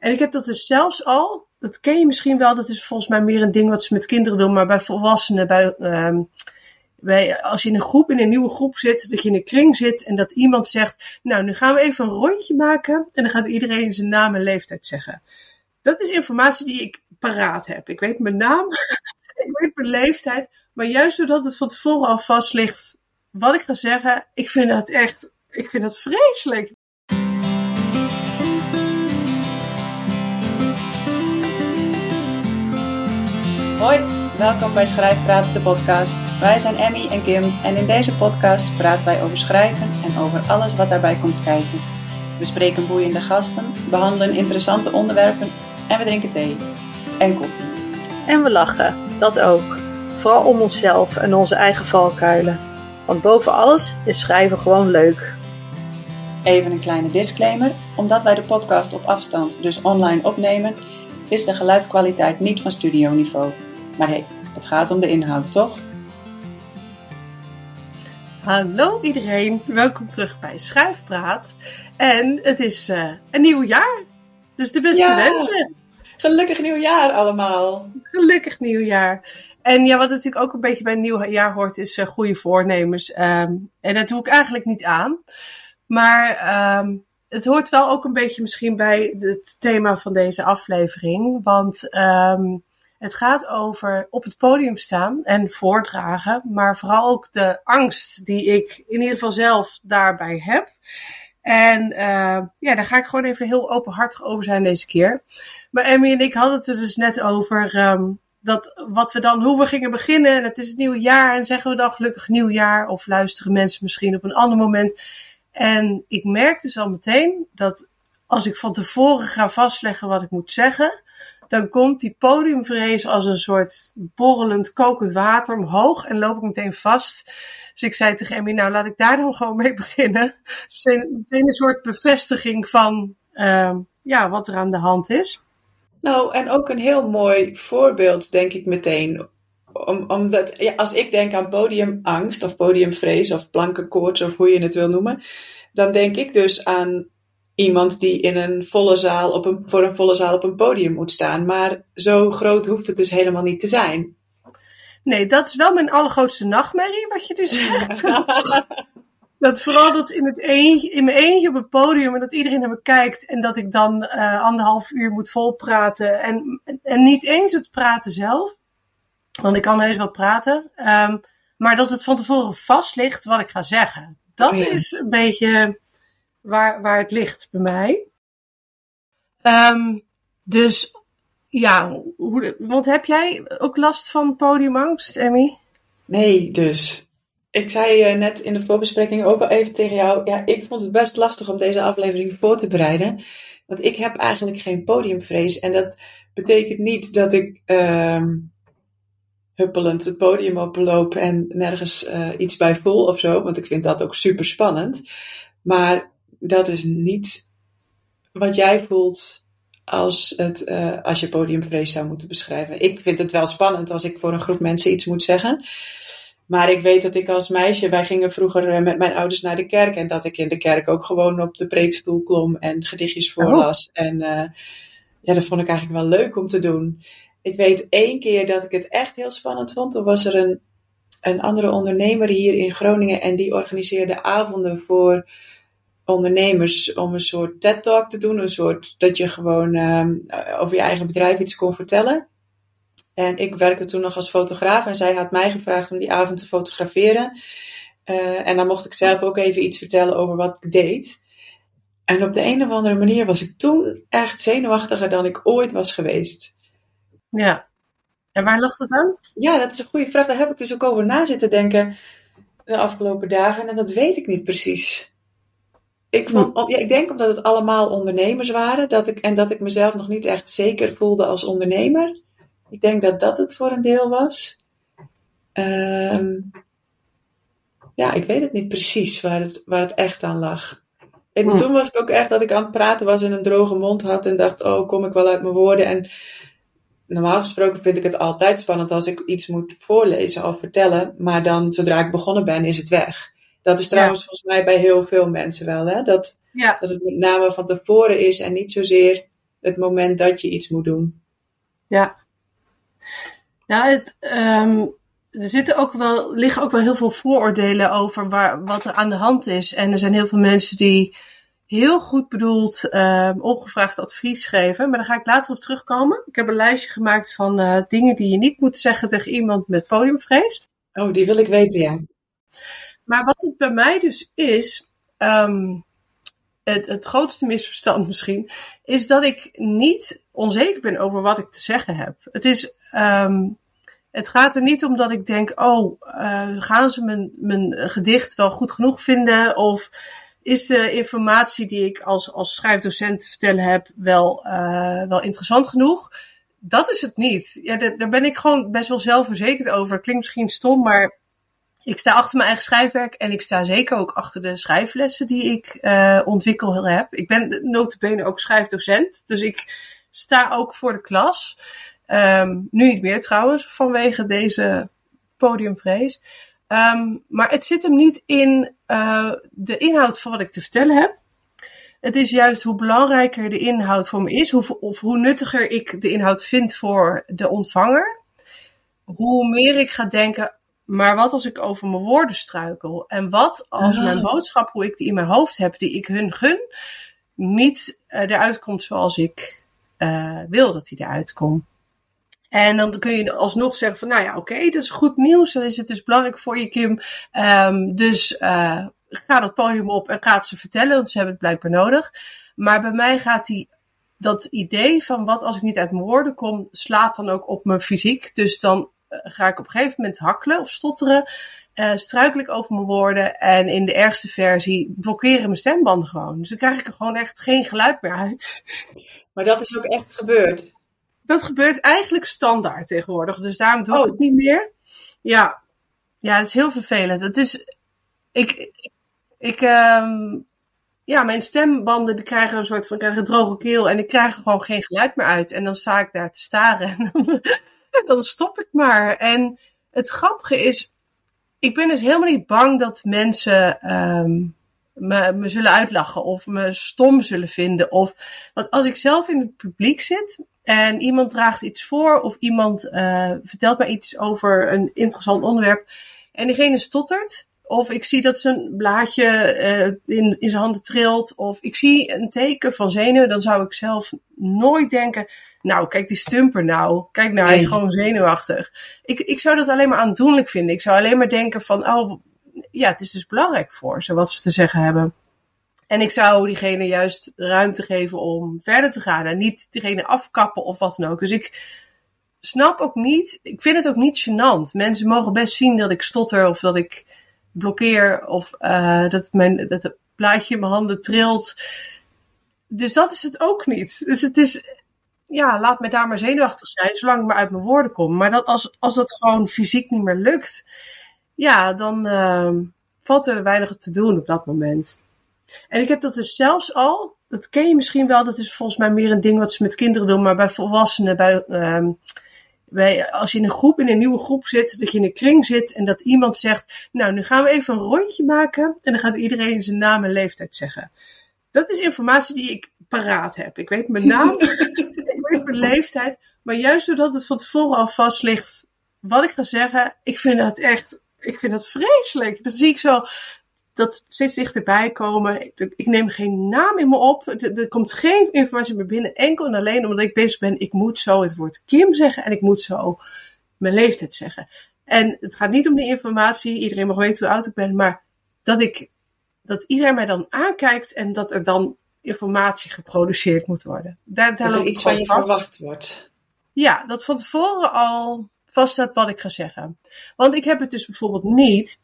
En ik heb dat dus zelfs al, dat ken je misschien wel, dat is volgens mij meer een ding wat ze met kinderen doen, maar bij volwassenen, bij, ehm, bij, als je in een groep, in een nieuwe groep zit, dat je in een kring zit en dat iemand zegt, nou nu gaan we even een rondje maken en dan gaat iedereen zijn naam en leeftijd zeggen. Dat is informatie die ik paraat heb. Ik weet mijn naam, ik weet mijn leeftijd, maar juist doordat het van tevoren al vast ligt wat ik ga zeggen, ik vind dat echt, ik vind dat vreselijk. Hoi, welkom bij Schrijfpraat, de podcast. Wij zijn Emmy en Kim en in deze podcast praten wij over schrijven en over alles wat daarbij komt kijken. We spreken boeiende gasten, behandelen interessante onderwerpen en we drinken thee en koffie. En we lachen, dat ook. Vooral om onszelf en onze eigen valkuilen. Want boven alles is schrijven gewoon leuk. Even een kleine disclaimer. Omdat wij de podcast op afstand, dus online opnemen, is de geluidskwaliteit niet van studioniveau. Maar hé, hey, het gaat om de inhoud, toch? Hallo iedereen, welkom terug bij Schuifpraat. En het is uh, een nieuw jaar, dus de beste Ja. wensen. Gelukkig nieuwjaar allemaal! Gelukkig nieuwjaar. En ja, wat natuurlijk ook een beetje bij een nieuw jaar hoort, is eh, goede voornemens. Ehm, en dat doe ik eigenlijk niet aan. Maar ehm, het hoort wel ook een beetje misschien bij het thema van deze aflevering. Want ehm, het gaat over op het podium staan en voordragen. Maar vooral ook de angst die ik in ieder geval zelf daarbij heb. En eh, ja, daar ga ik gewoon even heel openhartig over zijn deze keer. Maar Emmy en ik hadden het er dus net over ehm, dat wat we dan, hoe we gingen beginnen. En het is het nieuwe jaar en zeggen we dan gelukkig nieuwjaar. Of luisteren mensen misschien op een ander moment. En ik merk dus al meteen dat als ik van tevoren ga vastleggen wat ik moet zeggen. Dan komt die podiumvrees als een soort borrelend kokend water omhoog en loop ik meteen vast. Dus ik zei tegen Emmy, nou laat ik daar dan gewoon mee beginnen. Dus meteen een soort bevestiging van ehm, ja, wat er aan de hand is. Nou, en ook een heel mooi voorbeeld, denk ik meteen. Om, omdat, ja, als ik denk aan podiumangst of podiumvrees of plankenkoorts of hoe je het wil noemen, dan denk ik dus aan iemand die in een volle zaal op een, voor een volle zaal op een podium moet staan. Maar zo groot hoeft het dus helemaal niet te zijn. Nee, dat is wel mijn allergrootste nachtmerrie, wat je nu zegt. dat vooral dat in, het eentje, in mijn eentje op het podium en dat iedereen naar me kijkt en dat ik dan eh, anderhalf uur moet volpraten. En, en niet eens het praten zelf, want ik kan heus wel praten, ehm, maar dat het van tevoren vast ligt wat ik ga zeggen. Dat Oh ja. is een beetje waar, waar het ligt bij mij. Ehm, dus ja, hoe, want heb jij ook last van podiumangst, Emmy? Nee, dus. Ik zei eh, net in de voorbespreking ook al even tegen jou. Ja, ik vond het best lastig om deze aflevering voor te bereiden. Want ik heb eigenlijk geen podiumvrees. En dat betekent niet dat ik ehm, huppelend het podium oploop en nergens eh, iets bij voel of zo. Want ik vind dat ook super spannend. Maar dat is niet wat jij voelt als, het, eh, als je podiumvrees zou moeten beschrijven. Ik vind het wel spannend als ik voor een groep mensen iets moet zeggen. Maar ik weet dat ik als meisje, wij gingen vroeger eh, met mijn ouders naar de kerk. En dat ik in de kerk ook gewoon op de preekstoel klom en gedichtjes voorlas. En eh, ja, dat vond ik eigenlijk wel leuk om te doen. Ik weet één keer dat ik het echt heel spannend vond. Toen was er een, een andere ondernemer hier in Groningen. En die organiseerde avonden voor ondernemers om een soort TED-talk te doen. Een soort dat je gewoon ehm, over je eigen bedrijf iets kon vertellen. En ik werkte toen nog als fotograaf en zij had mij gevraagd om die avond te fotograferen. Eh, en dan mocht ik zelf ook even iets vertellen over wat ik deed. En op de een of andere manier was ik toen echt zenuwachtiger dan ik ooit was geweest. Ja. En waar lag dat aan? Ja, dat is een goede vraag. Daar heb ik dus ook over na zitten denken de afgelopen dagen. En dat weet ik niet precies. Ik, vond, om- ja, ik denk omdat het allemaal ondernemers waren dat ik, en dat ik mezelf nog niet echt zeker voelde als ondernemer. Ik denk dat dat het voor een deel was. Ehm, ja, ik weet het niet precies waar het, waar het echt aan lag. En Hm. toen was ik ook echt dat ik aan het praten was en een droge mond had en dacht, oh, kom ik wel uit mijn woorden? En normaal gesproken vind ik het altijd spannend als ik iets moet voorlezen of vertellen, maar dan zodra ik begonnen ben, is het weg. Dat is trouwens volgens mij bij heel veel mensen wel, hè? Dat, Ja. dat het met name van tevoren is en niet zozeer het moment dat je iets moet doen. Ja. Nou, het, ehm, er zitten ook wel, liggen ook wel heel veel vooroordelen over waar, wat er aan de hand is. En er zijn heel veel mensen die heel goed bedoeld um, ongevraagd advies geven. Maar daar ga ik later op terugkomen. Ik heb een lijstje gemaakt van uh, dingen die je niet moet zeggen tegen iemand met podiumvrees. Oh, die wil ik weten, ja. Maar wat het bij mij dus is, um, het, het grootste misverstand misschien, is dat ik niet onzeker ben over wat ik te zeggen heb. Het is, um, het gaat er niet om dat ik denk, oh, uh, gaan ze mijn, mijn gedicht wel goed genoeg vinden? Of is de informatie die ik als, als schrijfdocent te vertellen heb wel, uh, wel interessant genoeg? Dat is het niet. Ja, daar ben ik gewoon best wel zelfverzekerd over. Klinkt misschien stom, maar ik sta achter mijn eigen schrijfwerk en ik sta zeker ook achter de schrijflessen die ik uh, ontwikkeld heb. Ik ben notabene ook schrijfdocent, dus ik sta ook voor de klas. Um, nu niet meer trouwens, vanwege deze podiumvrees. Um, maar het zit hem niet in uh, de inhoud van wat ik te vertellen heb. Het is juist hoe belangrijker de inhoud voor me is, hoe, of hoe nuttiger ik de inhoud vind voor de ontvanger. Hoe meer ik ga denken, maar wat als ik over mijn woorden struikel? En wat als mijn boodschap, hoe ik die in mijn hoofd heb, die ik hun gun, niet uh, eruit komt zoals ik uh, wil dat die eruit komt? En dan kun je alsnog zeggen van, nou ja, oké, okay, dat is goed nieuws. Dan is het dus belangrijk voor je, Kim. Um, dus uh, ga dat podium op en ga het ze vertellen, want ze hebben het blijkbaar nodig. Maar bij mij gaat die, dat idee van wat als ik niet uit mijn woorden kom, slaat dan ook op mijn fysiek. Dus dan ga ik op een gegeven moment hakkelen of stotteren. Uh, struikel ik over mijn woorden. En in de ergste versie blokkeren mijn stembanden gewoon. Dus dan krijg ik er gewoon echt geen geluid meer uit. Maar dat is ook echt gebeurd. Dat gebeurt eigenlijk standaard tegenwoordig. Dus daarom doe oh. ik het niet meer. Ja. Ja, dat is heel vervelend. Het is. Ik. Ik. ik um, ja, mijn stembanden die krijgen een soort van krijgen een droge keel. En ik krijg er gewoon geen geluid meer uit. En dan sta ik daar te staren. En dan, dan stop ik maar. En het grappige is. Ik ben dus helemaal niet bang dat mensen. Um, me, zullen uitlachen of me stom zullen vinden. Of, want als ik zelf in het publiek zit en iemand draagt iets voor of iemand uh, vertelt mij iets over een interessant onderwerp en diegene stottert. Of ik zie dat zijn blaadje uh, in, in zijn handen trilt. Of ik zie een teken van zenuwen. Dan zou ik zelf nooit denken. Nou, kijk die stumper nou. Kijk nou, hij is gewoon zenuwachtig. Ik, ik zou dat alleen maar aandoenlijk vinden. Ik zou alleen maar denken van. Oh, ja, het is dus belangrijk voor ze wat ze te zeggen hebben. En ik zou diegene juist ruimte geven om verder te gaan. En niet diegene afkappen of wat dan ook. Dus ik snap ook niet. Ik vind het ook niet gênant. Mensen mogen best zien dat ik stotter of dat ik blokkeer. Of uh, dat, mijn, dat het plaatje in mijn handen trilt. Dus dat is het ook niet. Dus het is. Ja, laat me daar maar zenuwachtig zijn, zolang ik maar uit mijn woorden kom. Maar dat als, als dat gewoon fysiek niet meer lukt, ja, dan uh, valt er weinig te doen op dat moment. En ik heb dat dus zelfs al, dat ken je misschien wel, dat is volgens mij meer een ding wat ze met kinderen doen, maar bij volwassenen, bij, um, bij, als je in een groep, in een nieuwe groep zit, dat je in een kring zit en dat iemand zegt, nou, nu gaan we even een rondje maken en dan gaat iedereen zijn naam en leeftijd zeggen. Dat is informatie die ik paraat heb. Ik weet mijn naam, mijn leeftijd, maar juist doordat het van tevoren al vast ligt wat ik ga zeggen, ik vind dat echt, ik vind dat vreselijk. Dat zie ik zo, dat steeds dichterbij komen. Ik, ik neem geen naam in me op. Er, er, komt geen informatie meer binnen. Enkel en alleen omdat ik bezig ben. Ik moet zo het woord Kim zeggen. En ik moet zo mijn leeftijd zeggen. En het gaat niet om die informatie. Iedereen mag weten hoe oud ik ben. Maar dat ik, dat iedereen mij dan aankijkt. En dat er dan informatie geproduceerd moet worden. Daar, daar dat er iets van je vast. verwacht wordt. Ja, dat van tevoren al vaststaat wat ik ga zeggen. Want ik heb het dus bijvoorbeeld niet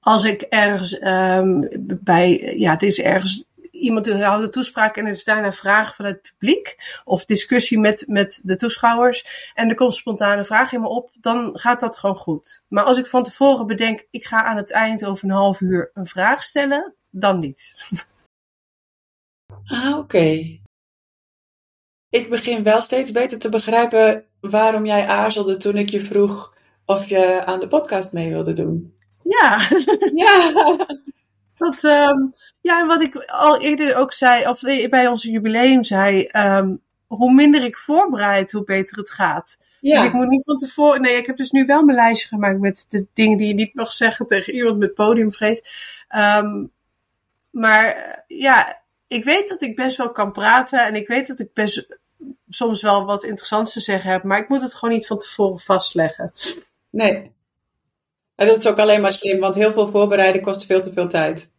als ik ergens um, bij, ja, er is ergens iemand houdt een toespraak en er is daarna vraag van het publiek of discussie met, met de toeschouwers en er komt spontaan een vraag in me op, dan gaat dat gewoon goed. Maar als ik van tevoren bedenk, ik ga aan het eind over een half uur een vraag stellen, dan niet. Ah, oké. Okay. Ik begin wel steeds beter te begrijpen waarom jij aarzelde toen ik je vroeg of je aan de podcast mee wilde doen. Ja. ja. Dat, um, ja, en wat ik al eerder ook zei, of bij onze jubileum zei, um, hoe minder ik voorbereid, hoe beter het gaat. Ja. Dus ik moet niet van tevoren. Nee, ik heb dus nu wel mijn lijstje gemaakt met de dingen die je niet mag zeggen tegen iemand met podiumvrees. Ehm, maar ja, ik weet dat ik best wel kan praten en ik weet dat ik best soms wel wat interessants te zeggen heb, maar ik moet het gewoon niet van tevoren vastleggen. Nee. En dat is ook alleen maar slim, want heel veel voorbereiden kost veel te veel tijd.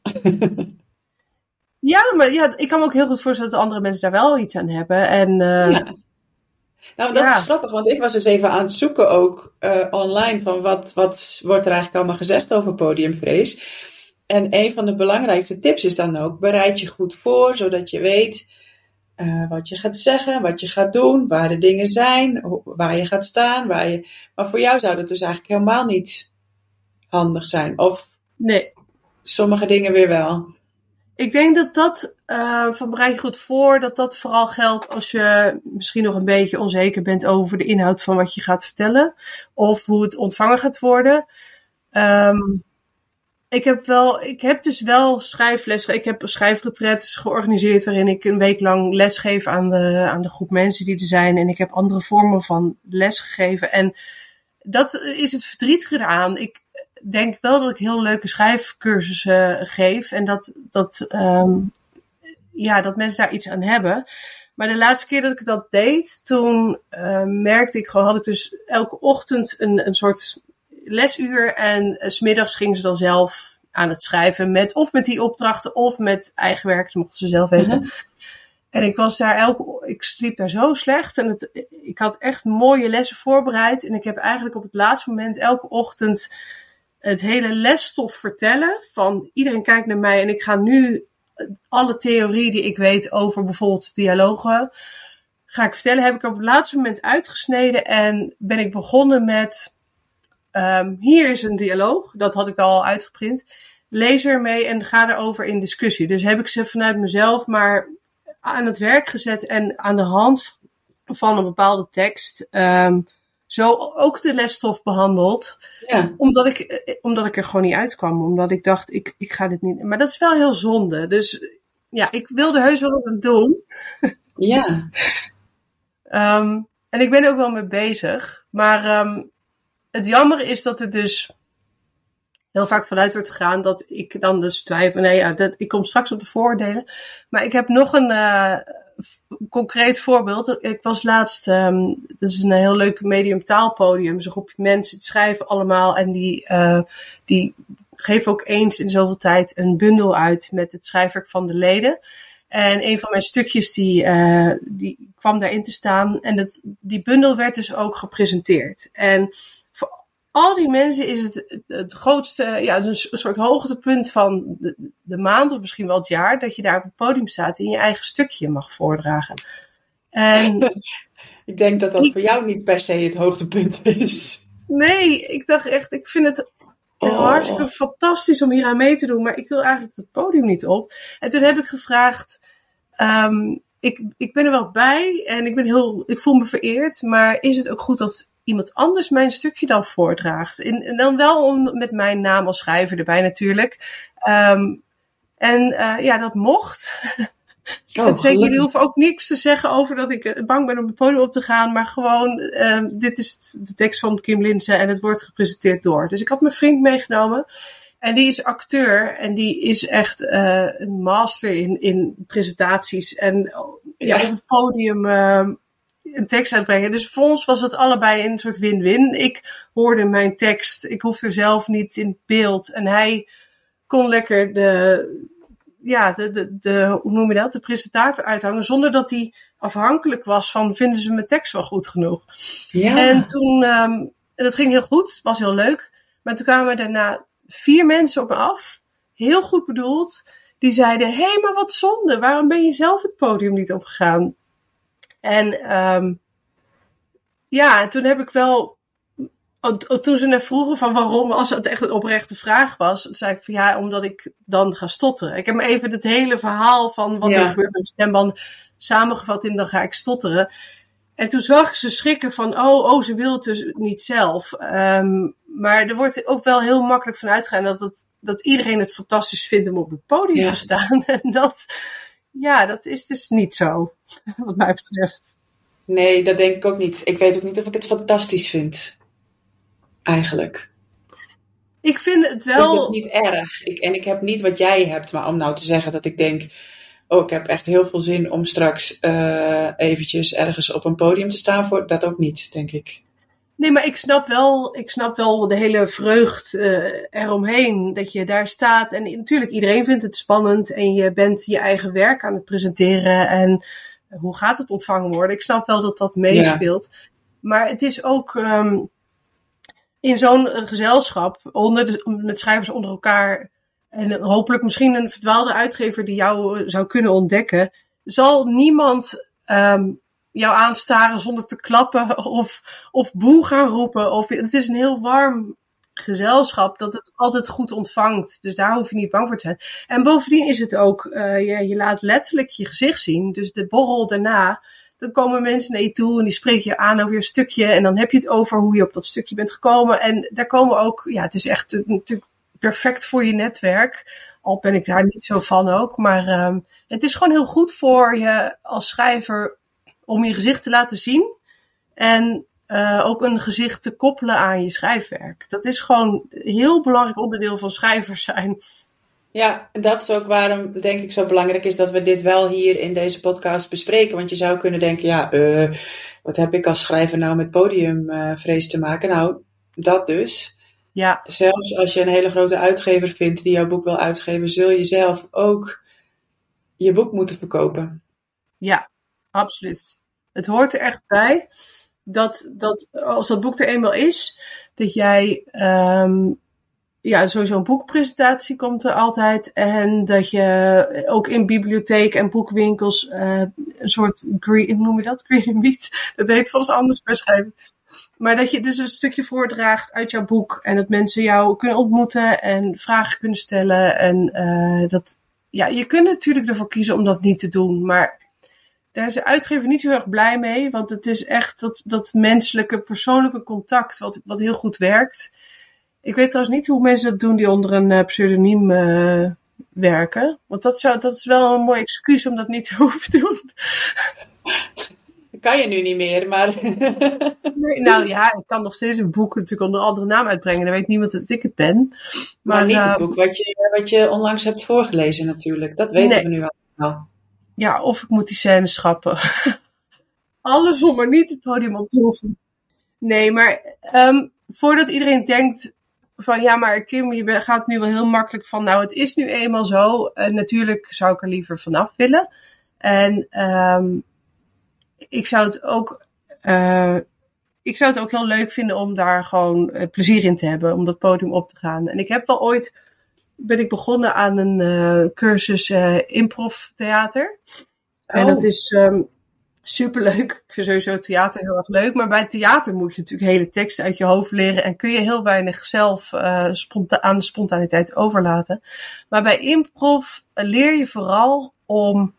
Ja, maar ja, ik kan me ook heel goed voorstellen dat andere mensen daar wel iets aan hebben. En, uh, ja. Nou, dat ja. is grappig, want ik was dus even aan het zoeken ook uh, online van wat, wat wordt er eigenlijk allemaal gezegd over podiumvrees. En een van de belangrijkste tips is dan ook, bereid je goed voor, zodat je weet uh, wat je gaat zeggen, wat je gaat doen, waar de dingen zijn, waar je gaat staan. Waar je... Maar voor jou zou dat dus eigenlijk helemaal niet handig zijn. Of nee. sommige dingen weer wel. Ik denk dat dat uh, van bereid je goed voor, dat dat vooral geldt als je misschien nog een beetje onzeker bent over de inhoud van wat je gaat vertellen. Of hoe het ontvangen gaat worden. Um, ik heb wel, ik heb dus wel schrijfles, ik heb schrijfretretes georganiseerd waarin ik een week lang les geef aan de, aan de groep mensen die er zijn. En ik heb andere vormen van les gegeven. En dat is het verdrietige eraan. Ik denk wel dat ik heel leuke schrijfcursussen geef en dat, dat, um, ja, dat mensen daar iets aan hebben. Maar de laatste keer dat ik dat deed, toen uh, merkte ik gewoon, had ik dus elke ochtend een, een soort lesuur en uh, smiddags gingen ze dan zelf aan het schrijven met of met die opdrachten of met eigen werk, dat mochten ze zelf weten. Uh-huh. En ik was daar elke, ik sliep daar zo slecht en het, ik had echt mooie lessen voorbereid en ik heb eigenlijk op het laatste moment elke ochtend het hele lesstof vertellen van iedereen kijkt naar mij en ik ga nu alle theorie die ik weet over bijvoorbeeld dialogen ga ik vertellen, heb ik op het laatste moment uitgesneden en ben ik begonnen met Um, hier is een dialoog, dat had ik al uitgeprint. Lees er mee en ga erover in discussie. Dus heb ik ze vanuit mezelf maar aan het werk gezet en aan de hand van een bepaalde tekst um, zo ook de lesstof behandeld. Ja. Omdat, ik, omdat ik er gewoon niet uitkwam. Omdat ik dacht, ik, ik ga dit niet. Maar dat is wel heel zonde. Dus ja, ik wilde heus wel wat aan doen. Ja. um, en ik ben er ook wel mee bezig. Maar um, het jammer is dat er dus heel vaak vanuit wordt gegaan dat ik dan dus twijfel. Nee, ja, dat, ik kom straks op de voordelen. Maar ik heb nog een uh, concreet voorbeeld. Ik was laatst, um, dat is een heel leuk medium taalpodium. Een groepje mensen die schrijven allemaal en die, uh, die geven ook eens in zoveel tijd een bundel uit met het schrijfwerk van de leden. En een van mijn stukjes die, uh, die kwam daarin te staan. En dat, die bundel werd dus ook gepresenteerd. En al die mensen is het het grootste, ja, een soort hoogtepunt van de, de maand of misschien wel het jaar. Dat je daar op het podium staat en je eigen stukje mag voordragen. En ik denk dat dat ik, voor jou niet per se het hoogtepunt is. Nee, ik dacht echt, ik vind het Oh. Hartstikke fantastisch om hier aan mee te doen, maar ik wil eigenlijk het podium niet op. En toen heb ik gevraagd, um, ik, ik ben er wel bij en ik, ben heel, ik voel me vereerd, maar is het ook goed dat iemand anders mijn stukje dan voordraagt? En, en dan wel om, met mijn naam als schrijver erbij natuurlijk. Um, en uh, ja, dat mocht. Oh, en zeker, jullie hoeven ook niks te zeggen over dat ik bang ben om het podium op te gaan. Maar gewoon, uh, dit is de tekst van Kim Linsen en het wordt gepresenteerd door. Dus ik had mijn vriend meegenomen. En die is acteur en die is echt uh, een master in, in presentaties. En ja, op het podium uh, een tekst uitbrengen. Dus voor ons was het allebei een soort win-win. Ik hoorde mijn tekst, ik hoefde er zelf niet in beeld. En hij kon lekker de ja, de, de, de, hoe noem je dat, de presentator uithangen, zonder dat hij afhankelijk was van vinden ze mijn tekst wel goed genoeg. Ja. En toen, um, dat ging heel goed, was heel leuk. Maar toen kwamen daarna vier mensen op me af, heel goed bedoeld, die zeiden, hé, hey, maar wat zonde, waarom ben je zelf het podium niet opgegaan? En um, ja, toen heb ik wel toen ze net vroegen van waarom, als het echt een oprechte vraag was, zei ik van ja, omdat ik dan ga stotteren. Ik heb me even het hele verhaal van wat Ja. er gebeurt met de stemband samengevat in dan ga ik stotteren. En toen zag ik ze schrikken van, oh, oh ze wil het dus niet zelf. Ehm, maar er wordt ook wel heel makkelijk van uitgegaan dat, het, dat iedereen het fantastisch vindt om op het podium Ja. te staan. En dat, ja, dat is dus niet zo, wat mij betreft. Nee, dat denk ik ook niet. Ik weet ook niet of ik het fantastisch vind. Eigenlijk. Ik vind het Ik wel. vind het niet erg. Ik, en ik heb niet wat jij hebt, maar om nou te zeggen dat ik denk... Oh, ik heb echt heel veel zin om straks eh, eventjes ergens op een podium te staan. Voor, dat ook niet, denk ik. Nee, maar ik snap wel, ik snap wel de hele vreugd eh, eromheen. Dat je daar staat. En natuurlijk, iedereen vindt het spannend. En je bent je eigen werk aan het presenteren. En hoe gaat het ontvangen worden? Ik snap wel dat dat meespeelt. Maar het is ook ehm, in zo'n eh, gezelschap, onder de, met schrijvers onder elkaar. En hopelijk misschien een verdwaalde uitgever die jou eh, zou kunnen ontdekken. Zal niemand ehm, jou aanstaren zonder te klappen of, of boe gaan roepen. Of, het is een heel warm gezelschap dat het altijd goed ontvangt. Dus daar hoef je niet bang voor te zijn. En bovendien is het ook, eh, je, je laat letterlijk je gezicht zien. Dus de borrel daarna, dan komen mensen naar je toe en die spreken je aan over je stukje. En dan heb je het over hoe je op dat stukje bent gekomen. En daar komen ook, ja, het is echt natuurlijk perfect voor je netwerk. Al ben ik daar niet zo van ook. Maar ehm, het is gewoon heel goed voor je als schrijver om je gezicht te laten zien. En uh, ook een gezicht te koppelen aan je schrijfwerk. Dat is gewoon een heel belangrijk onderdeel van schrijvers zijn. Ja, en dat is ook waarom denk ik zo belangrijk is dat we dit wel hier in deze podcast bespreken. Want je zou kunnen denken, ja, uh, wat heb ik als schrijver nou met podiumvrees uh, te maken? Nou, dat dus. Ja. Zelfs als je een hele grote uitgever vindt die jouw boek wil uitgeven, zul je zelf ook je boek moeten verkopen. Ja, absoluut. Het hoort er echt bij dat, dat als dat boek er eenmaal is, dat jij, um, ja, sowieso een boekpresentatie komt er altijd. En dat je ook in bibliotheek en boekwinkels uh, een soort, green, hoe noem je dat? Green meet. Dat heet volgens anders beschrijven. Maar dat je dus een stukje voordraagt uit jouw boek en dat mensen jou kunnen ontmoeten en vragen kunnen stellen. En uh, dat, ja, je kunt natuurlijk ervoor kiezen om dat niet te doen, maar daar is de uitgever niet heel erg blij mee, want het is echt dat, dat menselijke, persoonlijke contact wat, wat heel goed werkt. Ik weet trouwens niet hoe mensen dat doen die onder een uh, pseudoniem uh, werken. Want dat, zou, dat is wel een mooi excuus om dat niet te hoeven doen. Kan je nu niet meer, maar... nee, nou ja, ik kan nog steeds een boek natuurlijk onder een andere naam uitbrengen. Dan weet niemand dat ik het ben. Maar, maar niet uh, het boek wat je, wat je onlangs hebt voorgelezen natuurlijk. Dat weten nee. we nu wel. Ja, of ik moet die scènes schrappen. Alles om maar niet het podium op te hoeven. Nee, maar um, voordat iedereen denkt van ja, maar Kim, je gaat nu wel heel makkelijk van nou, het is nu eenmaal zo. Uh, natuurlijk zou ik er liever vanaf willen. En um, ik zou het ook. Uh, ik zou het ook heel leuk vinden om daar gewoon uh, plezier in te hebben, om dat podium op te gaan. En ik heb wel ooit ben ik begonnen aan een uh, cursus uh, improv theater. Oh. En dat is um, superleuk. Ik vind sowieso theater heel erg leuk. Maar bij theater moet je natuurlijk hele teksten uit je hoofd leren. En kun je heel weinig zelf uh, sponta aan de spontaniteit overlaten. Maar bij improv leer je vooral om...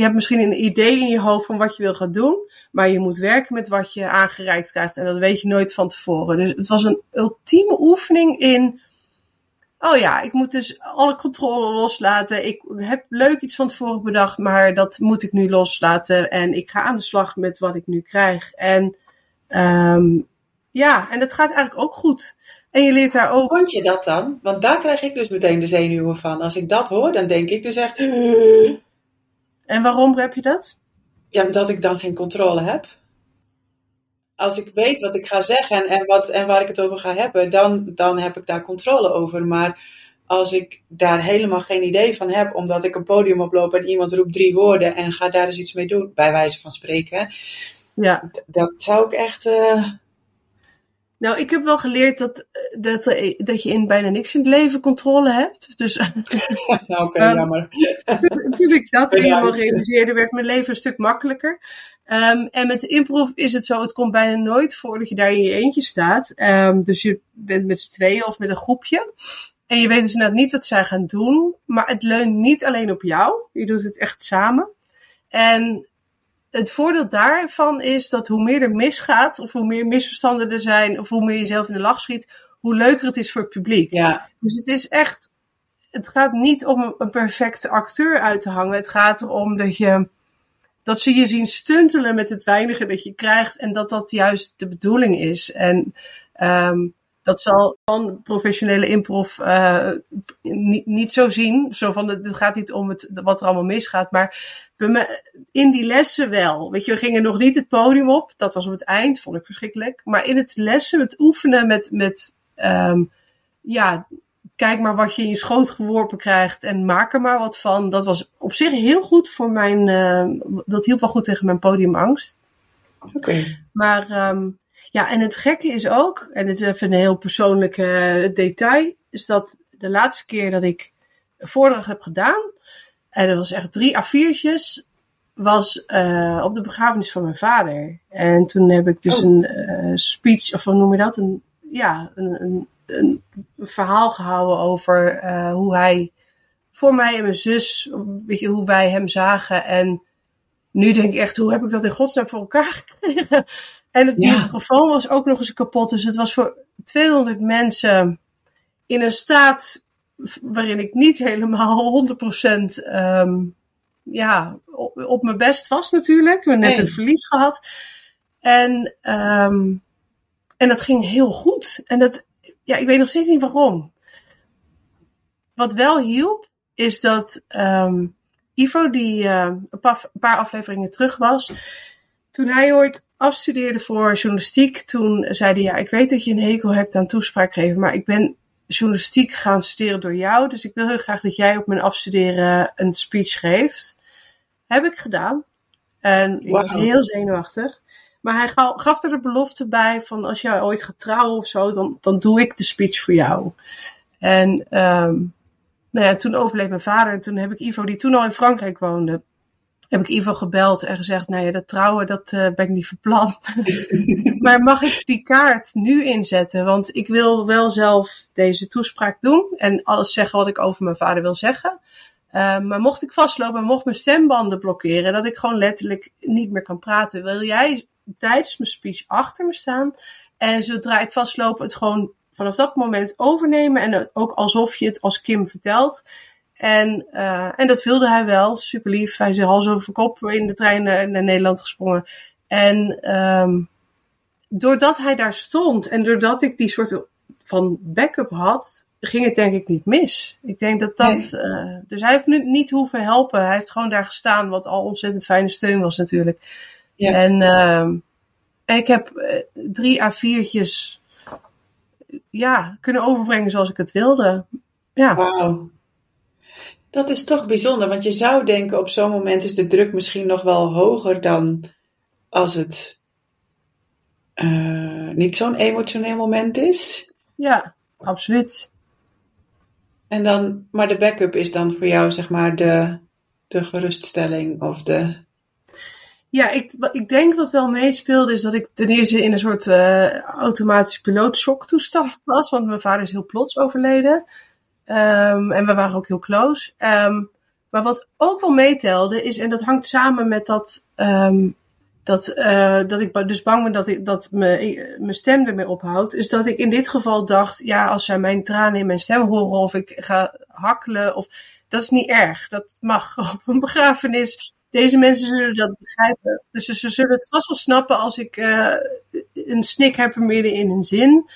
Je hebt misschien een idee in je hoofd van wat je wil gaan doen. Maar je moet werken met wat je aangereikt krijgt. En dat weet je nooit van tevoren. Dus het was een ultieme oefening in oh ja, ik moet dus alle controle loslaten. Ik heb leuk iets van tevoren bedacht, maar dat moet ik nu loslaten. En ik ga aan de slag met wat ik nu krijg. En um, ja, en dat gaat eigenlijk ook goed. En je leert daar ook. Vond je dat dan? Want daar krijg ik dus meteen de zenuwen van. Als ik dat hoor, dan denk ik dus echt. En waarom heb je dat? Ja, omdat ik dan geen controle heb. Als ik weet wat ik ga zeggen en, wat, en waar ik het over ga hebben, dan, dan heb ik daar controle over. Maar als ik daar helemaal geen idee van heb, omdat ik een podium oploop en iemand roept drie woorden en ga daar eens iets mee doen, bij wijze van spreken, ja. dat zou ik echt. Uh... Nou, ik heb wel geleerd dat, dat, dat je in bijna niks in het leven controle hebt. Dus, nou, oké, okay, jammer. Toen ik dat helemaal realiseerde, werd mijn leven een stuk makkelijker. Um, en met improv is het zo, het komt bijna nooit voor dat je daar in je eentje staat. Um, dus je bent met z'n tweeën of met een groepje. En je weet dus net niet wat zij gaan doen. Maar het leunt niet alleen op jou. Je doet het echt samen. En het voordeel daarvan is dat hoe meer er misgaat, of hoe meer misverstanden er zijn, of hoe meer je zelf in de lach schiet, hoe leuker het is voor het publiek. Ja. Dus het is echt het gaat niet om een perfecte acteur uit te hangen. Het gaat erom dat je dat ze je zien stuntelen met het weinige dat je krijgt en dat dat juist de bedoeling is. En um, dat zal van professionele improv uh, niet, niet zo zien. Zo van, het gaat niet om het, wat er allemaal misgaat, maar in die lessen wel. Weet je, we gingen nog niet het podium op. Dat was op het eind, vond ik verschrikkelijk. Maar in het lessen, het oefenen met, met um, ja, kijk maar wat je in je schoot geworpen krijgt en maak er maar wat van. Dat was op zich heel goed voor mijn, uh, dat hielp wel goed tegen mijn podiumangst. Oké. Okay. Maar um, ja, en het gekke is ook, en het is even een heel persoonlijk uh, detail, is dat de laatste keer dat ik een voordracht heb gedaan, en dat was echt drie A4'tjes, was uh, op de begrafenis van mijn vader. En toen heb ik dus oh. een uh, speech, of hoe noem je dat? Een, ja, een, een, een verhaal gehouden over uh, hoe hij voor mij en mijn zus, weet je, hoe wij hem zagen. En nu denk ik echt, hoe heb ik dat in godsnaam voor elkaar gekregen? En het ja. microfoon was ook nog eens kapot. Dus het was voor 200 mensen in een staat waarin ik niet helemaal 100% um, ehm, ja, op, op, mijn best was natuurlijk. We hebben net nee. een verlies gehad. En, um, en dat ging heel goed. En dat, ja, ik weet nog steeds niet waarom. Wat wel hielp, is dat um, Ivo, die uh, een, paar, een paar afleveringen terug was, toen hij ooit afstudeerde voor journalistiek, toen zei hij, ja, ik weet dat je een hekel hebt aan toespraak geven, maar ik ben journalistiek gaan studeren door jou, dus ik wil heel graag dat jij op mijn afstuderen een speech geeft. Heb ik gedaan. En ik wow. was heel zenuwachtig. Maar hij gaf er de belofte bij van als jij ooit gaat trouwen of zo, dan, dan doe ik de speech voor jou. En um, nou ja, toen overleed mijn vader en toen heb ik Ivo, die toen al in Frankrijk woonde, heb ik Ivo gebeld en gezegd, nou ja, dat trouwen, dat uh, ben ik niet verplant. maar mag ik die kaart nu inzetten? Want ik wil wel zelf deze toespraak doen en alles zeggen wat ik over mijn vader wil zeggen. Uh, maar mocht ik vastlopen en mocht mijn stembanden blokkeren, dat ik gewoon letterlijk niet meer kan praten, wil jij tijdens mijn speech achter me staan en zodra ik vastloop het gewoon vanaf dat moment overnemen en ook alsof je het als Kim vertelt. En, uh, en dat wilde hij wel, super lief. Hij is hals over kop in de trein naar, naar Nederland gesprongen. En um, doordat hij daar stond en doordat ik die soort van backup had, ging het denk ik niet mis. Ik denk dat dat. Nee. Uh, dus hij heeft nu niet hoeven helpen. Hij heeft gewoon daar gestaan, wat al ontzettend fijne steun was natuurlijk. Ja. En, uh, en ik heb drie A4'tjes ja, kunnen overbrengen zoals ik het wilde. Ja. Dat is toch bijzonder, want je zou denken op zo'n moment is de druk misschien nog wel hoger dan als het uh, niet zo'n emotioneel moment is. Ja, absoluut. En dan, maar de backup is dan voor jou zeg maar de, de geruststelling of de. Ja, ik, ik denk wat wel meespeelde is dat ik ten eerste in een soort uh, automatische pilootshock toestand was, want mijn vader is heel plots overleden. Um, en we waren ook heel close. Um, maar wat ook wel meetelde is, en dat hangt samen met dat, um, dat, uh, dat ik dus bang ben dat, ik, dat mijn stem ermee ophoudt, is dat ik in dit geval dacht, ja, als zij mijn tranen in mijn stem horen of ik ga hakkelen, of, dat is niet erg. Dat mag op een begrafenis. Deze mensen zullen dat begrijpen. Dus ze, zullen het vast wel snappen als ik uh, een snik heb midden in een zin.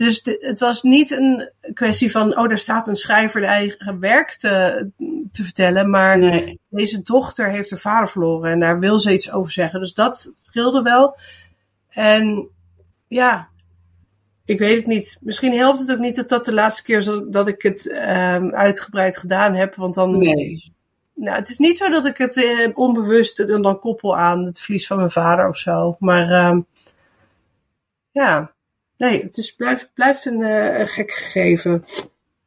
Dus de, het was niet een kwestie van, oh, daar staat een schrijver de eigen werk te, te vertellen. Maar nee. deze dochter heeft haar vader verloren en daar wil ze iets over zeggen. Dus dat scheelde wel. En ja, ik weet het niet. Misschien helpt het ook niet dat dat de laatste keer is dat ik het um, uitgebreid gedaan heb. Want dan. Nee. Nou, het is niet zo dat ik het uh, onbewust dan koppel aan het verlies van mijn vader of zo. Maar um, ja. Nee, het is, blijft, blijft een, uh, een gek gegeven.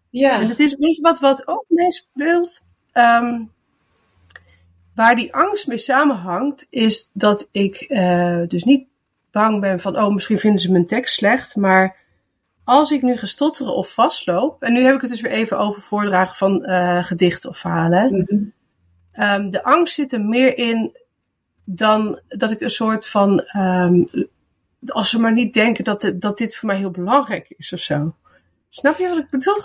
Ja. En het is, weet je wat, wat ook meespeelt? Um, waar die angst mee samenhangt, is dat ik uh, dus niet bang ben van, oh, misschien vinden ze mijn tekst slecht, maar als ik nu ga stotteren of vastloop, en nu heb ik het dus weer even over voordragen van uh, gedichten of verhalen. Mm -hmm. um, de angst zit er meer in dan dat ik een soort van um, als ze maar niet denken dat, dat dit voor mij heel belangrijk is of zo. Snap je wat ik bedoel?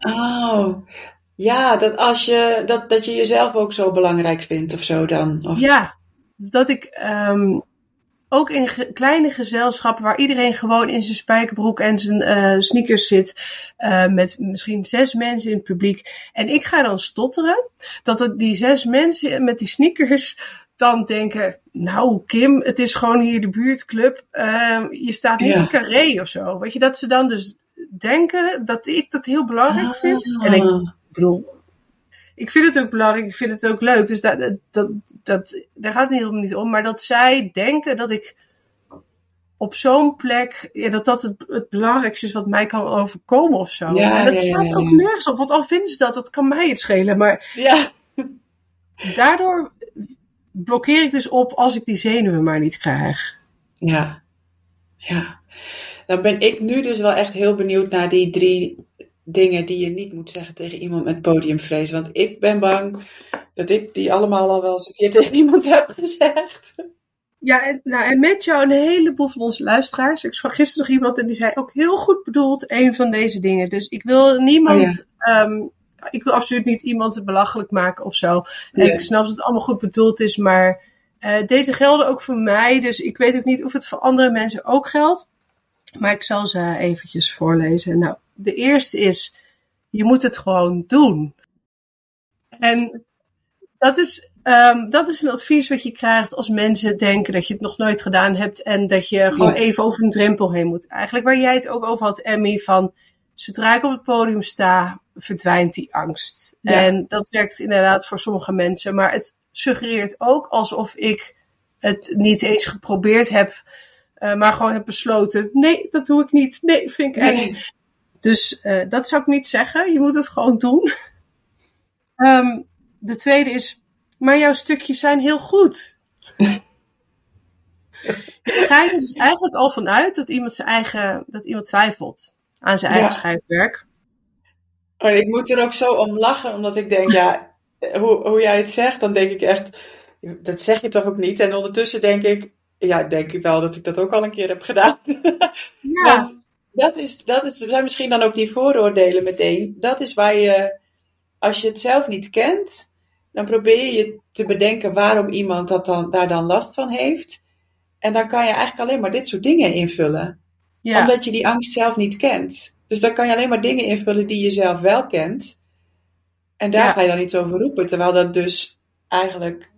Oh, Ja, dat als je, dat, dat je jezelf ook zo belangrijk vindt of zo dan. Of... Ja, dat ik ehm, ook in ge- kleine gezelschappen waar iedereen gewoon in zijn spijkerbroek en zijn eh, sneakers zit, eh, met misschien zes mensen in het publiek. En ik ga dan stotteren, dat het die zes mensen met die sneakers dan denken, nou Kim, het is gewoon hier de buurtclub, eh, je staat niet Ja. in carré of zo. Weet je, dat ze dan dus denken dat ik dat heel belangrijk vind. En ik Ah. bedoel, ik vind het ook belangrijk, ik vind het ook leuk. Dus dat, dat, dat, daar gaat het niet om, niet om. Maar dat zij denken dat ik op zo'n plek, ja, dat dat het, het belangrijkste is wat mij kan overkomen of zo. Ja, en dat ja, staat ook nergens op. Want al vinden ze dat, dat kan mij het schelen. Maar Ja. daardoor blokkeer ik dus op als ik die zenuwen maar niet krijg. Ja. Ja. Dan ben ik nu dus wel echt heel benieuwd naar die drie dingen die je niet moet zeggen tegen iemand met podiumvrees. Want ik ben bang dat ik die allemaal al wel eens een keer tegen iemand heb gezegd. Ja, en, nou, en met jou een heleboel van onze luisteraars. Ik sprak gisteren nog iemand en die zei ook heel goed bedoeld een van deze dingen. Dus ik wil niemand, ehm, ik wil absoluut niet iemand belachelijk maken of zo. En ik snap dat het allemaal goed bedoeld is, maar eh, deze gelden ook voor mij. Dus ik weet ook niet of het voor andere mensen ook geldt. Maar ik zal ze eventjes voorlezen. Nou, de eerste is, je moet het gewoon doen. En dat is, ehm, dat is een advies wat je krijgt als mensen denken dat je het nog nooit gedaan hebt en dat je gewoon Ja. even over een drempel heen moet. Eigenlijk waar jij het ook over had, Emmy, van zodra ik op het podium sta, verdwijnt die angst. Ja. En dat werkt inderdaad voor sommige mensen, maar het suggereert ook alsof ik het niet eens geprobeerd heb, eh, maar gewoon heb besloten, nee, dat doe ik niet. Nee, vind ik eng. Nee. Dus eh, dat zou ik niet zeggen. Je moet het gewoon doen. Ehm, de tweede is, maar jouw stukjes zijn heel goed. Je gaat er dus eigenlijk al vanuit dat iemand zijn eigen, dat iemand twijfelt aan zijn eigen schrijfwerk. Maar ik moet er ook zo om lachen, omdat ik denk, ja, hoe, hoe jij het zegt, dan denk ik echt, dat zeg je toch ook niet? En ondertussen denk ik, ja, denk ik wel dat ik dat ook al een keer heb gedaan. Ja, Want dat is, dat is, er zijn misschien dan ook die vooroordelen meteen. Dat is waar je, als je het zelf niet kent, dan probeer je je te bedenken waarom iemand dat dan, daar dan last van heeft. En dan kan je eigenlijk alleen maar dit soort dingen invullen. ja. Omdat je die angst zelf niet kent. Dus dan kan je alleen maar dingen invullen die je zelf wel kent. En daar Ja. ga je dan iets over roepen. Terwijl dat dus eigenlijk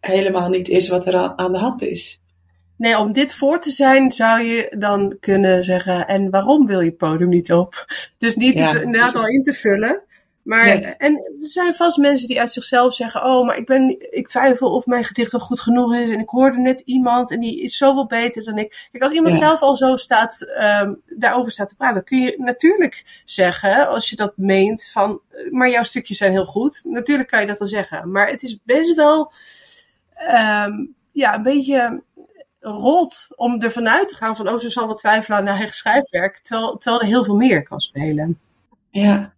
helemaal niet is wat er aan, de hand is. Nee, om dit voor te zijn zou je dan kunnen zeggen, en waarom wil je het podium niet op? Dus niet Ja, het inderdaad al in te vullen. Maar, Nee. en er zijn vast mensen die uit zichzelf zeggen, oh, maar ik, ben, ik twijfel of mijn gedicht wel goed genoeg is. En ik hoorde net iemand en die is zoveel beter dan ik. Kijk, als iemand Ja. zelf al zo staat, ehm, daarover staat te praten, kun je natuurlijk zeggen, als je dat meent, van, eh, maar jouw stukjes zijn heel goed. Natuurlijk kan je dat dan zeggen. Maar het is best wel, ehm, ja, een beetje rot om ervan uit te gaan van, oh, ze zal wel twijfelen aan haar eigen schrijfwerk, terwijl, terwijl er heel veel meer kan spelen. Ja,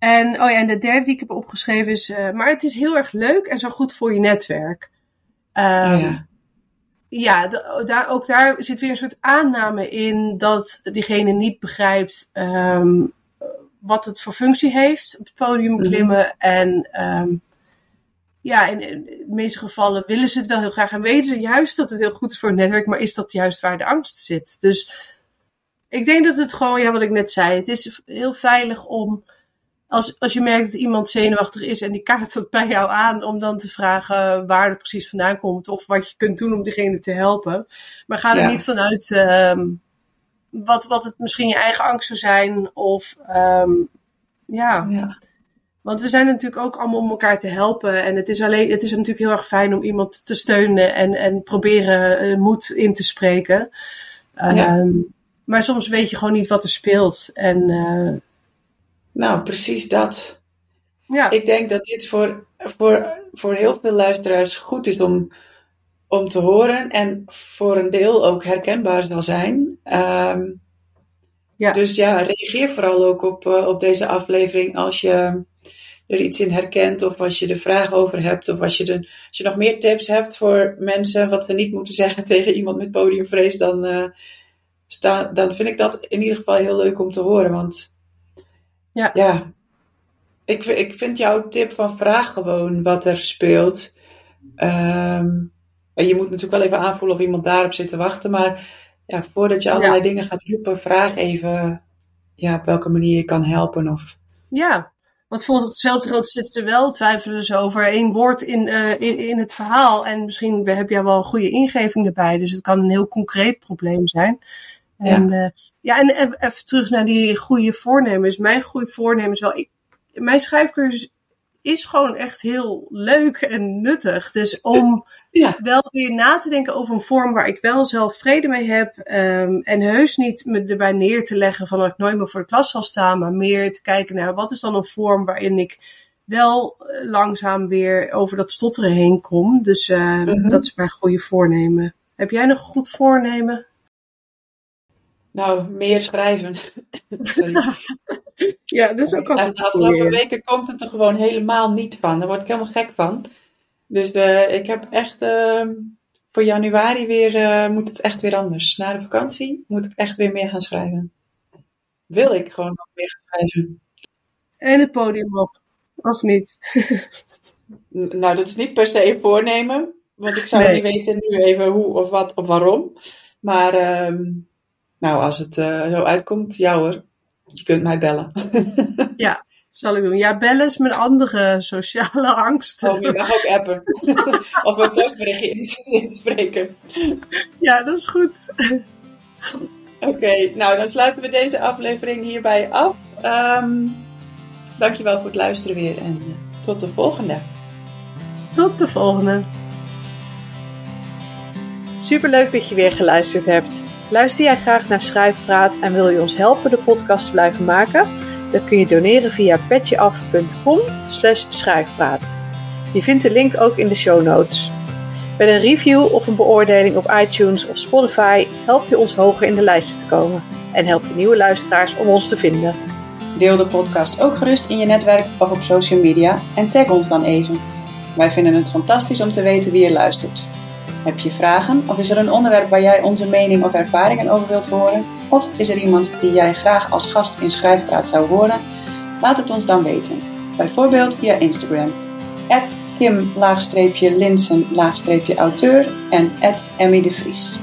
En, oh ja, en de derde die ik heb opgeschreven is, eh, maar het is heel erg leuk en zo goed voor je netwerk. Ehm, ja. ja, da- daar, ook daar zit weer een soort aanname in dat diegene niet begrijpt ehm, wat het voor functie heeft op het podium Mhm. klimmen. En ehm, ja, in, in de meeste gevallen willen ze het wel heel graag en weten ze juist dat het heel goed is voor het netwerk, maar is dat juist waar de angst zit? Dus ik denk dat het gewoon, ja, wat ik net zei, het is heel veilig om. Als, als je merkt dat iemand zenuwachtig is en die kaart dat bij jou aan, om dan te vragen waar het precies vandaan komt of wat je kunt doen om diegene te helpen. Maar ga er Ja. niet vanuit ehm, wat, wat het misschien je eigen angst zou zijn of ehm, ja. ja. Want we zijn natuurlijk ook allemaal om elkaar te helpen. En het is, alleen, het is natuurlijk heel erg fijn om iemand te steunen en, en proberen eh, moed in te spreken. Ja. Ehm, maar soms weet je gewoon niet wat er speelt. En eh, Nou, precies dat. ja, Ik denk dat dit voor, voor, voor heel veel luisteraars goed is om, om te horen en voor een deel ook herkenbaar zal zijn. Ehm, Ja. Dus ja, reageer vooral ook op, eh, op deze aflevering als je er iets in herkent of als je er vragen over hebt of als je, er, als je nog meer tips hebt voor mensen wat we niet moeten zeggen tegen iemand met podiumvrees, dan, eh, sta, dan vind ik dat in ieder geval heel leuk om te horen. Want Ja. ja, ik, ik vind jouw tip van vraag gewoon wat er speelt. Ehm, en je moet natuurlijk wel even aanvoelen of iemand daarop zit te wachten. Maar ja, voordat je allerlei dingen gaat roepen, vraag even ja, op welke manier je kan helpen. Of... Ja, want volgens hetzelfde groot zitten er wel twijfelen ze over één woord in, uh, in, in het verhaal. En misschien heb jij wel een goede ingeving erbij. Dus het kan een heel concreet probleem zijn. En, ja. Uh, ja, en even terug naar die goede voornemens. Mijn goede voornemens wel. Ik, mijn schrijfcursus is gewoon echt heel leuk en nuttig. Dus om ja. wel weer na te denken over een vorm waar ik wel zelf vrede mee heb. Um, en heus niet me erbij neer te leggen van dat ik nooit meer voor de klas zal staan. Maar meer te kijken naar wat is dan een vorm waarin ik wel langzaam weer over dat stotteren heen kom. Dus uh, mm -hmm. dat is mijn goede voornemen. Heb jij nog een goed voornemen? Nou, meer schrijven. ja, dat is ook altijd De afgelopen weken komt het er gewoon helemaal niet van. Daar word ik helemaal gek van. Dus uh, ik heb echt uh, voor januari weer, uh, moet het echt weer anders. Na de vakantie moet ik echt weer meer gaan schrijven. Wil ik gewoon nog meer gaan schrijven. En het podium op, of niet? nou, dat is niet per se een voornemen. Want ik zou nee. niet weten nu even hoe of wat of waarom. Maar nou, als het uh, zo uitkomt, ja hoor, je kunt mij bellen. ja, zal ik doen. Ja, bellen is mijn andere sociale angst. Oh, je mag ook appen. of een voiceberichtje inspreken. Ja, dat is goed. Oké, okay, nou dan sluiten we deze aflevering hierbij af. Um, dankjewel voor het luisteren weer en uh, tot de volgende. Tot de volgende. Superleuk dat je weer geluisterd hebt. Luister jij graag naar Schrijfpraat en wil je ons helpen de podcast te blijven maken? Dan kun je doneren via petjeaf.com schrijfpraat. Je vindt de link ook in de show notes. Met een review of een beoordeling op iTunes of Spotify help je ons hoger in de lijsten te komen en help je nieuwe luisteraars om ons te vinden. Deel de podcast ook gerust in je netwerk of op social media en tag ons dan even. Wij vinden het fantastisch om te weten wie je luistert. Heb je vragen of is er een onderwerp waar jij onze mening of ervaringen over wilt horen? Of is er iemand die jij graag als gast in Schrijfpraat zou horen? Laat het ons dan weten. Bijvoorbeeld via Instagram. Kim-Linsen-auteur en Emmy de Vries.